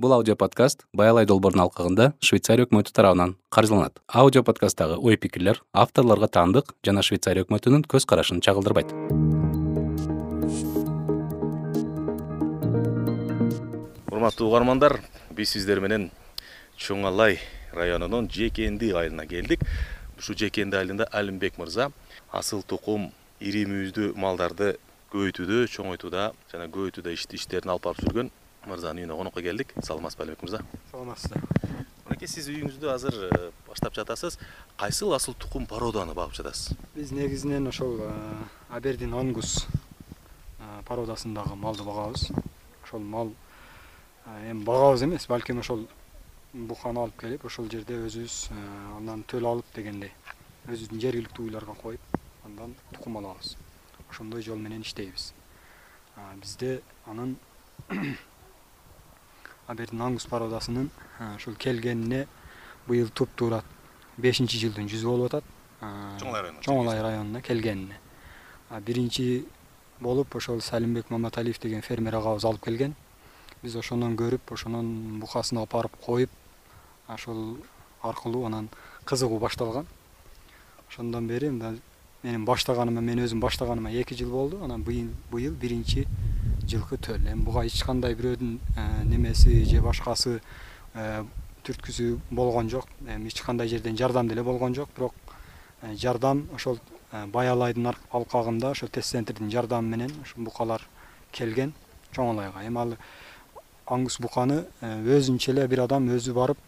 бул аудио подкаст баялай долбоордун алкагында швейцария өкмөтү тарабынан каржыланат. Аудио подкасттагы ой пикирлер авторлорго таандык жана швейцария өкмөтүнүн көз карашын чагылдырбайт. Урматтуу угармандар биз сиздер менен чоң алай районунун жекенди айылына келдик. Ушул жекенди айылында алимбек мырза асыл тукум ири мүйүздүү малдарды көбөйтүүдө чоңойтууда жана көбөйтүүдө иштерин алып барып жүргөн мырзанын үйүнө конокко келдик. Саламатсызбы алимбек мырза. Саламатсыздар. Мынакей сиз үйүңүздү азыр э, баштап жатасыз. Кайсыл асыл тукум породаны багып жатасыз? Биз негизинен ошол абердин ангус породасындагы малды багабыз. Ошол мал эми багабыз эмес балким ошол буканы алып келип ошол жерде өзүбүз андан төл алып дегендей өзүбүздүн жергиликтүү уйларга коюп андан тукум алабыз. Ошондой жол менен иштейбиз. Бизде анын абердин ангус породасынын ушул келгенине быйыл туптуура бешинчи жылдын жүзү болуп атат. Чоң алай районуна чоң алай районуна келгенине. Биринчи болуп ошол салимбек маматалиев деген фермер агабыз алып келген. Биз ошондон көрүп ошонун букасын алып барып коюп ошол аркылуу анан кызыгуу башталган. Ошондон бери мындай менин баштаганыма мен өзүм баштаганыма эки жыл болду. Анан быйыл биринчи жылкы төл эми буга эч кандай бирөөдүн э, немеси же башкасы э, түрткүсү болгон жок. Эми эч кандай жерден жардам деле болгон жок. Бирок э, жардам ошол баялайдын алкагында ошол тест центрдин жардамы менен ушул букалар келген чоң алайга эми ал ангус буканы өзүнчө эле бир адам өзү барып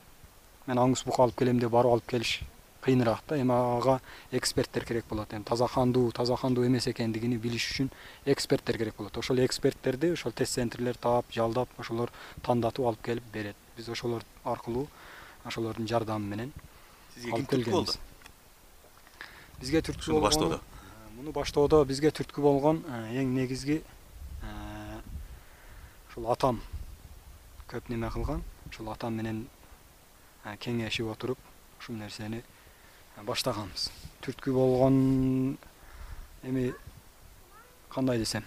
мен ангус бука алып келем деп барып алып келиш кыйыныраак да. Эми ага эксперттер керек болот. Эми таза кандуу таза кандуу эмес экендигин билиш үчүн эксперттер керек болот. Ошол эксперттерди ошол тест центрлер таап жалдап ошолор тандатып алып келип берет. Биз ошолор аркылуу ошолордун жардамы менен сизге ким түрткү болду? бизге түрткү ушуну баштоодо? муну баштоодо бизге түрткү болгон эң негизги ушул атам. Көп неме кылган ушул атам менен кеңешип отуруп ушул нерсени баштаганбыз. Түрткү болгон эми кандай десем?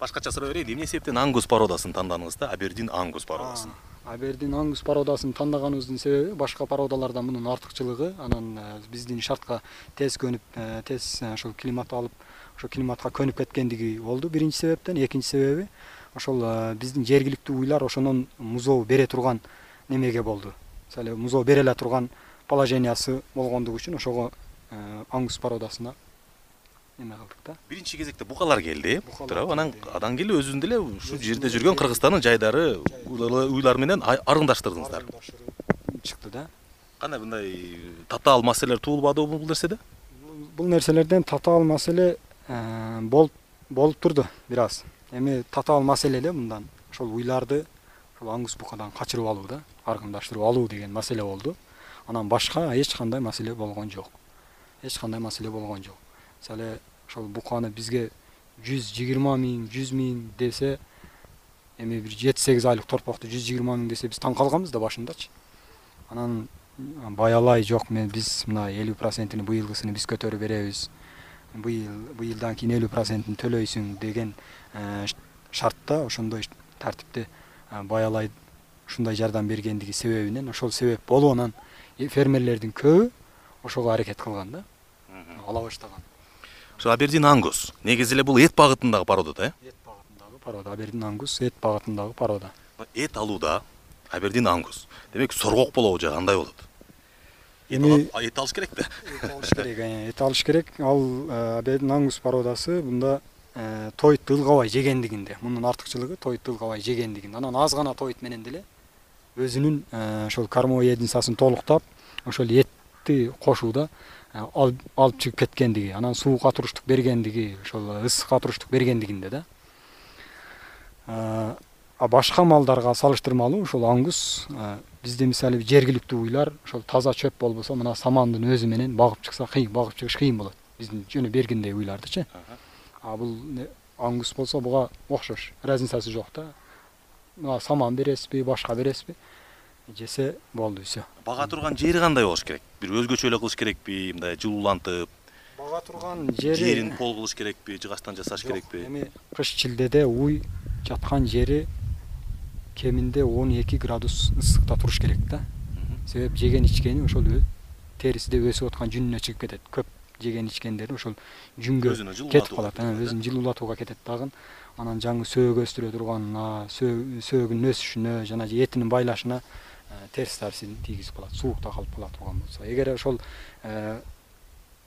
Башкача сурай берейин эмне себептен ангус породасын тандадыңыз да? Абердин ангус породасын абердин ангус породасын тандаганыбыздын себеби башка породалардан мунун артыкчылыгы анан э, биздин шартка тез көнүп э, тез ошол климат алып ошол климатка көнүп кеткендиги болду биринчи себептен. Экинчи себеби ошол э, биздин жергиликтүү уйлар ошондон музоо бере турган немеге болду? Мисалы музоо бере эле турган положениясы болгондугу үчүн ошого э, ангус породасына неме кылдык да. Биринчи кезекте букалар келди. Туурабы анан андан кийин эле өзүңүздүн деле ушул жерде жүргөн кыргызстандын жайдары уйлар менен арыңдаштырдыңыздар чыкты да. Кандай мындай татаал маселелер туулбадыбы бул нерседе? Бул нерселерден татаал маселе э, болуп болуп турду бир аз эми татаал маселе эле мындан ошол уйларды ошол ангус букадан качырып алуу да аргындаштырып алуу деген маселе болду анан башка эч кандай маселе болгон жок. Эч кандай маселе болгон жок. Мисалы ошол буканы бизге жүз жыйырма миң жүз миң десе эми бир жети сегиз айлык торпокту жүз жыйырма миң десе биз таң калганбыз да башындачы. Анан баялай жок мен биз мына элүү процентин быйылгысын биз көтөрүп беребиз. Быйыл быйылдан кийин элүү процентин төлөйсүң деген э, шартта ошондой тартипте э, баялай ушундай жардам бергендиги себебинен ошол себеп болуп анан фермерлердин көбү ошого аракет кылган да. Ала баштаган. Ошо абердин ангус негизи эле бул эт багытындагы порода да э? Эт багытындагы порода абердин ангус эт багытындагы порода эт алууда абердин ангус демек соргок болобу же кандай болот? Эми эт алыш керек да. Эт алыш керек э, эт алыш керек. Ал э, абердин ангус породасы мында э, тойтду ылгабай жегендигинде. Мунун артыкчылыгы тойтду ылгабай жегендигинде. Анан аз гана тойт менен деле өзүнүн э, ошол кормовой единицасын толуктап ошол этти кошууда э, алып чыгып кеткендиги анан суукка туруштук бергендиги ошол ысыкка туруштук бергендигинде да э, а башка малдарга салыштырмалуу ушул ангус бизде мисалы жергиликтүү уйлар ошол таза чөп болбосо мына самандын өзү менен багып чыкса кыйын багып чыгыш кыйын болот. Биздин жөнү бергиндей уйлардычы. А бул ангус болсо буга окшош. Разницасы жок да. Мына саман бересизби башка бересизби жесе болду все бага турган жери кандай болуш керек? Бир өзгөчө эле кылыш керекпи мындай жылуулантып бага турган жери жерин пол кылыш керекпи жыгачтан жасаш керекпи? эми кыш шилдеде уй жаткан жери кеминде он эки градус ысыкта туруш керек да. Себеп жеген ичкени ошол терисиде өсүп аткан жүнүнө чыгып кетет. Көп жеген ичкендери ошол жүнгө Өзүнө жылуулатууга кетип калат. өзүн жылуулатууга кетет дагы. Анан жаңы сөөк өстүрө турганына сөөгүнүн өсүшүнө жана этинин байлашына терс таасирин тийгизип калат суукта калып кала турган болсо. Эгер ошол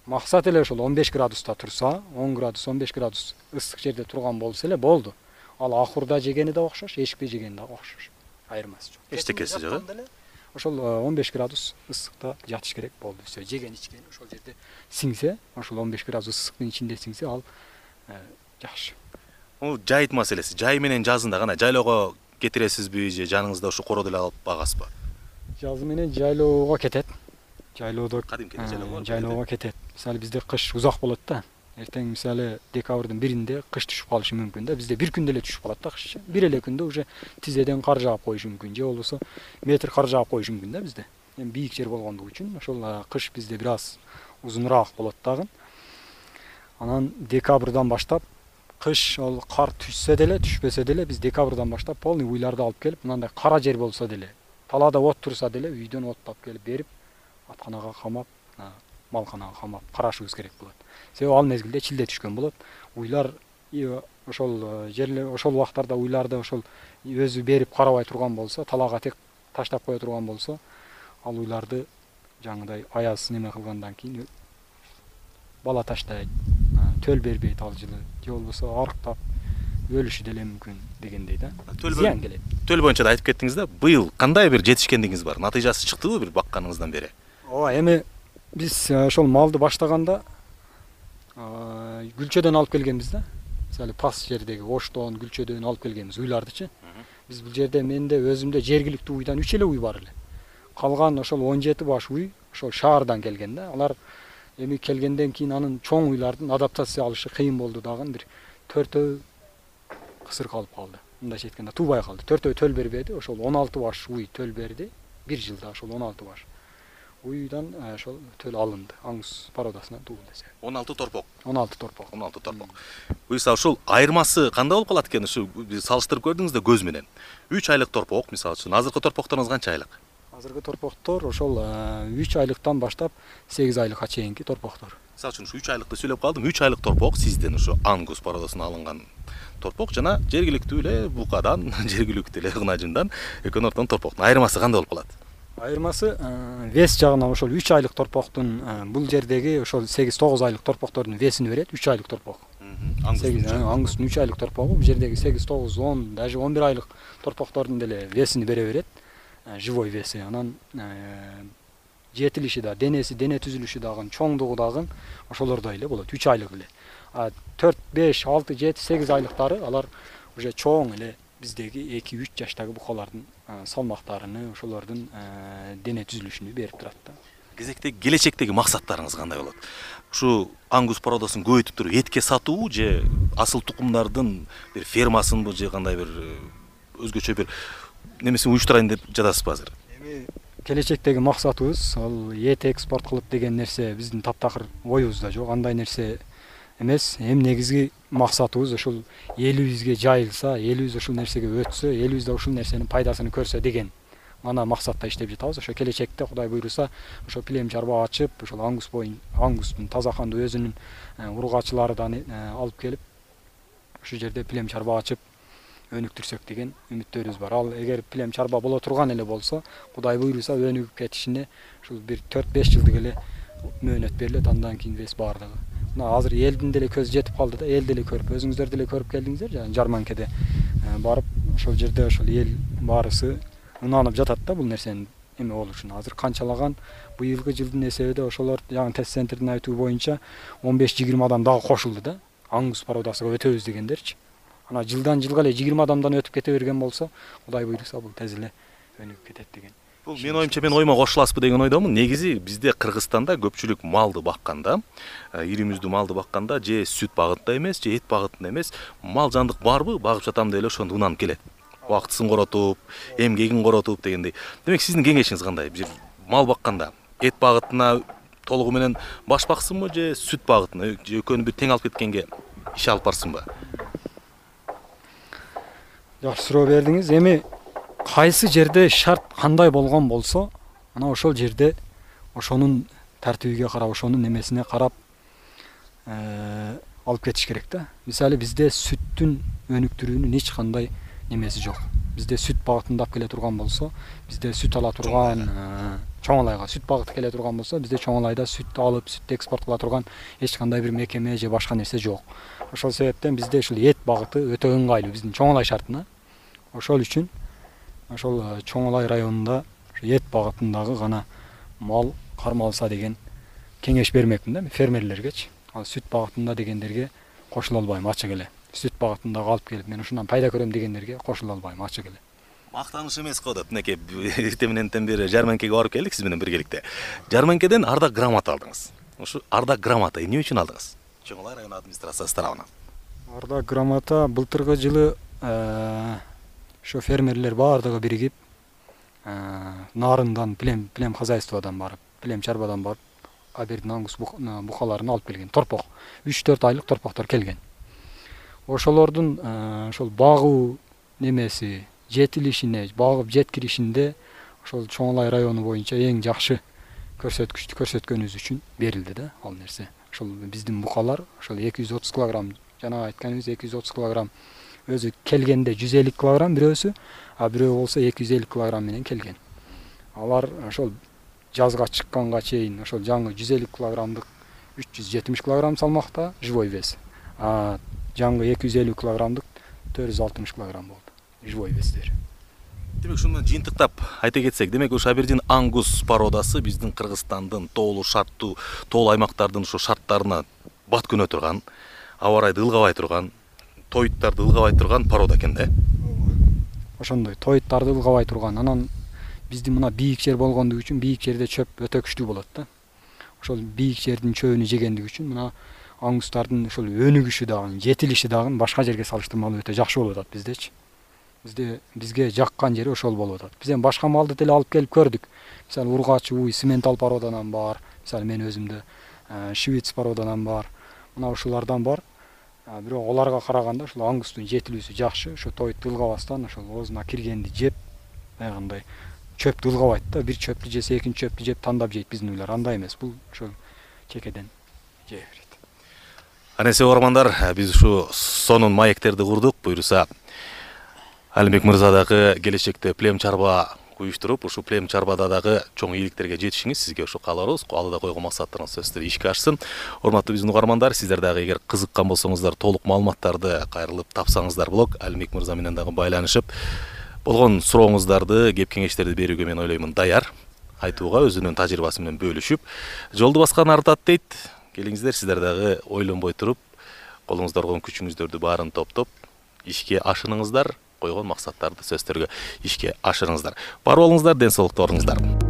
максат эле ошол он беш градуста турса он градус он беш градус ысык жерде турган болсо эле болду. Ал ахурда жегени да окшош эшикте жегени дагы окшош. Айырмасы жок. Эчтекеси жок, э? эле ошол он беш градус ысыкта жатыш керек болду. Все жеген ичкени ошол жерде сиңсе ошол он беш градус ысыктын ичинде сиңсе ал жакшы. Бул жайыт маселеси. Жай менен жазында кандай жайлоого кетиресизби же жаныңызда ушу короодо эле алып багасызбы? Жазы менен жайлоого кетет. Жайлоодо Кадимки эле бар, жайлоого кетет. мисалы бизде кыш узак болот да. Эртең мисалы декабрдын биринде кыш түшүп калышы мүмкүн да. Бизде бир күндө эле түшүп калат да кыш бир эле күндө уже тизеден кар жаап коюшу мүмкүн же болбосо метр кар жаап коюшу мүмкүн да бизде. Эми бийик жер болгондугу үчүн ошол кыш бизде бир аз узунураак болот дагы. Анан декабрдан баштап кыш ал кар түшсө деле түшпөсө деле биз декабрдан баштап полный уйларды алып келип мындай кара жер болсо деле талаада от турса деле үйдөн отту алып келип берип атканага камап малканага камап карашыбыз керек болот. Себеби ал мезгилде чилде түшкөн болот. Уйлар ошол жерлер ошол убактарда уйларды ошол өзү берип карабай турган болсо талаага тек таштап кое турган болсо ал уйларды жаңыдай аяз неме кылгандан кийин бала таштайт төл бербейт ал жылы же болбосо арыктап өлүшү деле мүмкүн дегендей да. Зыян келет. төл боюнча да айтып кеттиңиз да быйыл кандай бир жетишкендигиңиз бар? Натыйжасы чыктыбы бир бакканыңыздан бери? Ооба эми биз ошол малды баштаганда күлчөдөн алып келгенбиз да. Мисалы пас жердеги оштон күлчөдөн алып келгенбиз уйлардычы. Биз бул жерде менде өзүмдө жергиликтүү уйдан үч эле уй бар эле. Калган ошол он жети баш уй ошол шаардан келген да. Алар эми келгенден кийин анын чоң уйлардын адаптация алышы кыйын болду дагы. Бир төртөө кысыр калып калды. Мындайча айтканда туубай калды төртөө төл бербеди ошол он алты баш уй төл берди. Бир жылда ошол он алты баш уйдан ошол төл алынды. Аңгус породасынан туу десе. Он алты торпок. Он алты торпок. Он алты торпок буюрса ушул. Айырмасы кандай болуп калат экен? Ушу салыштырып көрдүңүз да көз менен. Үч айлык торпок мисалы үчүн. Азыркы торпокторуңуз канча айлык азыркы торпоктор ошол үч айлыктан баштап сегиз айлыкка чейинки торпоктор. Мисалы үчүн ушу үч айлыкты сүйлөп калдым. Үч айлык торпок сизден ушу ангус породосунан алынган торпок жана жергиликтүү эле букадан жергиликтүү эле кунажымдан экөөнүн ортосунун торпоктун айырмасы кандай болуп калат? Айырмасы вес жагынан ошол үч айлык торпоктун бул жердеги ошол сегиз тогуз айлык торпоктордун весин берет үч айлык торпок. Сегиз аңгустун үч айлык торпогу бул жердеги сегиз тогуз он даже он бир айлык торпоктордун деле весин бере берет живой веси анан жетилиши да денеси дене түзүлүшү дагы чоңдугу дагы ошолордой эле болот үч айлык эле. А төрт беш алты жети сегиз айлыктары алар уже чоң эле биздеги эки үч жаштагы букалардын салмактарыны ошолордун дене түзүлүшүнү берип турат да. Кезектеги келечектеги максаттарыңыз кандай болот? Ушу ангус породосун көбөйтүп туруп этке сатуу же асыл тукумдардын бир фермасынбы же кандай бир өзгөчө бир немесин уюштурайын деп жатасызбы азыр? Эми келечектеги максатыбыз ал эт экспорт кылып деген нерсе биздин таптакыр оюбузда жок. Андай нерсе эмес. Эми негизги максатыбыз ушул элибизге жайылса элибиз ушул нерсеге өтсө элибиз да ушул нерсенин пайдасын көрсө деген гана максатта иштеп жатабыз. Ошо келечекте кудай буйруса ошо пилем чарба ачып ошол ангус ангустун таза канды өзүнүн ургачылардан алып келип ушул жерде пилем чарба ачып өнүктүрсөк деген үмүттөрүбүз бар. Ал эгер пилем чарба боло турган эле болсо кудай буйруса өнүгүп кетишине ушул бир төрт беш жылдык эле мөөнөт берилет андан кийин вес баардыгы. Мына азыр элдин деле көзү жетип калды да эл деле көрүп өзүңүздөр деле көрүп келдиңиздер жанагы жарманкеде барып ошол жерде ошол эл баарысы ынанып жатат да бул нерсенин эме болушуна азыр канчалаган быйылкы жылдын эсебиде ошолор жаңы тест центрдин айтуу боюнча он беш жыйырма адам дагы кошулду да. Аңгус породасыга өтөбүз дегендерчи анан жылдан жылга эле жыйырма адамдан өтүп кете берген болсо кудай буйруса бул тез эле өнүгүп кетет деген. Бул менин оюмча мен оюма кошуласызбы деген ойдомун. Негизи бизде кыргызстанда көпчүлүк малды бакканда ири мүздүү малды бакканда же сүт багытында эмес же эт багытында эмес мал жандык барбы багып жатам деп эле ошондо унанып келет. Убактысын коротуп эмгегин коротуп дегендей. Демек сиздин кеңешиңиз кандай? Бир мал бакканда эт багытына толугу менен баш баксынбы же сүт багытына? Же экөөнү бир тең алып кеткенге иш алып барсынбы жакшы суроо бердиңиз. Эми кайсы жерде шарт кандай болгон болсо анан ошол жерде ошонун тартибиге карап ошонун немесине карап э, алып кетиш керек да. Мисалы бизде сүттүн өнүктүрүүнүн эч кандай немеси жок бизде сүт багытындап келе турган болсо бизде сүт ала турган э, чоң алайга. сүт багыты келе турган болсо бизде чоң алайда сүт алып сүттү экспорт кыла турган эч кандай бир мекеме же башка нерсе жок. Ошол себептен бизде ушул эт багыты өтө ыңгайлуу. Биздин чоң алай шартына. Ошол үчүн ошол э, чоң алай районунда эт багытындагы гана мал кармалса деген кеңеш бермекмин да фермерлергечи ал сүт багытында дегендерге кошула албайм ачык эле сүт багытындагы алып келип мен ушундан пайда көрөм дегендерге кошула албайм ачык эле мактаныч эмес го деп мынакей эртең мененден бери жармеңкеге барып келдик сиз менен биргеликте. Жармеңкеден ардак грамота алдыңыз. Ушу ардак грамота эмне үчүн алдыңыз? Чоң алай район администрациясы тарабынан. Ардак грамота былтыркы жылы ошо фермерлер баардыгы биригип нарындан плем плем хозяйстводан барып плем чарбадан барып абердин ангус букаларын алып келген торпок. Үч төрт айлык торпоктор келген ошолордун ошол багуу немеси жетилишине багып жеткиришинде ошол чоң алай району боюнча эң жакшы көрсөткүчтү көрсөткөнүбүз үчүн берилди да ал нерсе. Ошол биздин букалар ошол эки жүз отуз килограмм жанагы айтканыбыз эки жүз отуз килограмм өзү келгенде жүз элүү килограмм бирөөсү а бирөө болсо эки жүз элүү килограмм менен келген. Алар ошол жазга чыкканга чейин ошол жаңы жүз элүү килограммдык үч жүз жетимиш килограмм салмакта живой вес. А жаңы эки жүз элүү килограммдык төрт жүз алтымыш килограмм болду. Живой вестери демек менен жыйынтыктап айта кетсек демек ушу абердин ангус породасы биздин кыргызстандын тоолуу шарттуу тоолуу аймактардын ушу шарттарына бат күнө турган аба ырайды ылгабай турган тоюттарды ылгабай турган порода экен да? Э ошондой тоюттарды ылгабай турган. Анан биздин мына бийик жер болгондугу үчүн бийик жерде чөп өтө күчтүү болот да. Ошол бийик жердин чөбүнү жегендиги үчүн мына ангустардын ошол өнүгүшү дагы жетилиши дагы башка жерге салыштырмалуу өтө жакшы болуп атат биздечи. Бизде бизге жаккан жери ошол болуп атат. Биз эми башка малды деле алып келип көрдүк. Мисалы ургач ууй симментал породанан бар. Мисалы мен өзүмдө э, швиц породанан бар. Мына ушулардан бар. Бирок аларга караганда ушул ангустун жетилүүсү жакшы. Ошо тоютту ылгабастан ошол оозуна киргенди жеп баягындай чөптү ылгабайт да бир чөптү жесе экинчи чөптү жеп тандап жейт биздин уйлар. Андай эмес. Бул ошол чекеден жей берет ана эмесе угармандар биз ушу сонун маектерди курдук буюрса алимбек мырза дагы келечекте плем чарба уюштуруп ушул плем чарбада дагы чоң ийгиликтерге жетишиңиз. Сизге ушу кааларыбыз алда койгон максаттарыңыз сөзсүз түрдө ишке ашсын. Урматтуу биздин угармандар сиздер дагы эгер кызыккан болсоңуздар толук маалыматтарды кайрылып тапсаңыздар болот алимбек мырза менен дагы байланышып болгон сурооңуздарды кеп кеңештерди берүүгө мен ойлоймун даяр. Айтууга өзүнүн тажрыйбасы менен бөлүшүп жолду баскан артат дейт келиңиздер. Сиздер дагы ойлонбой туруп колуңузда болгон күчүңүздөрдү баарын топтоп ишке ашыныңыздар койгон максаттарды түрдө ишке ашырыңыздар. Бар болуңуздар ден соолукта болуңуздар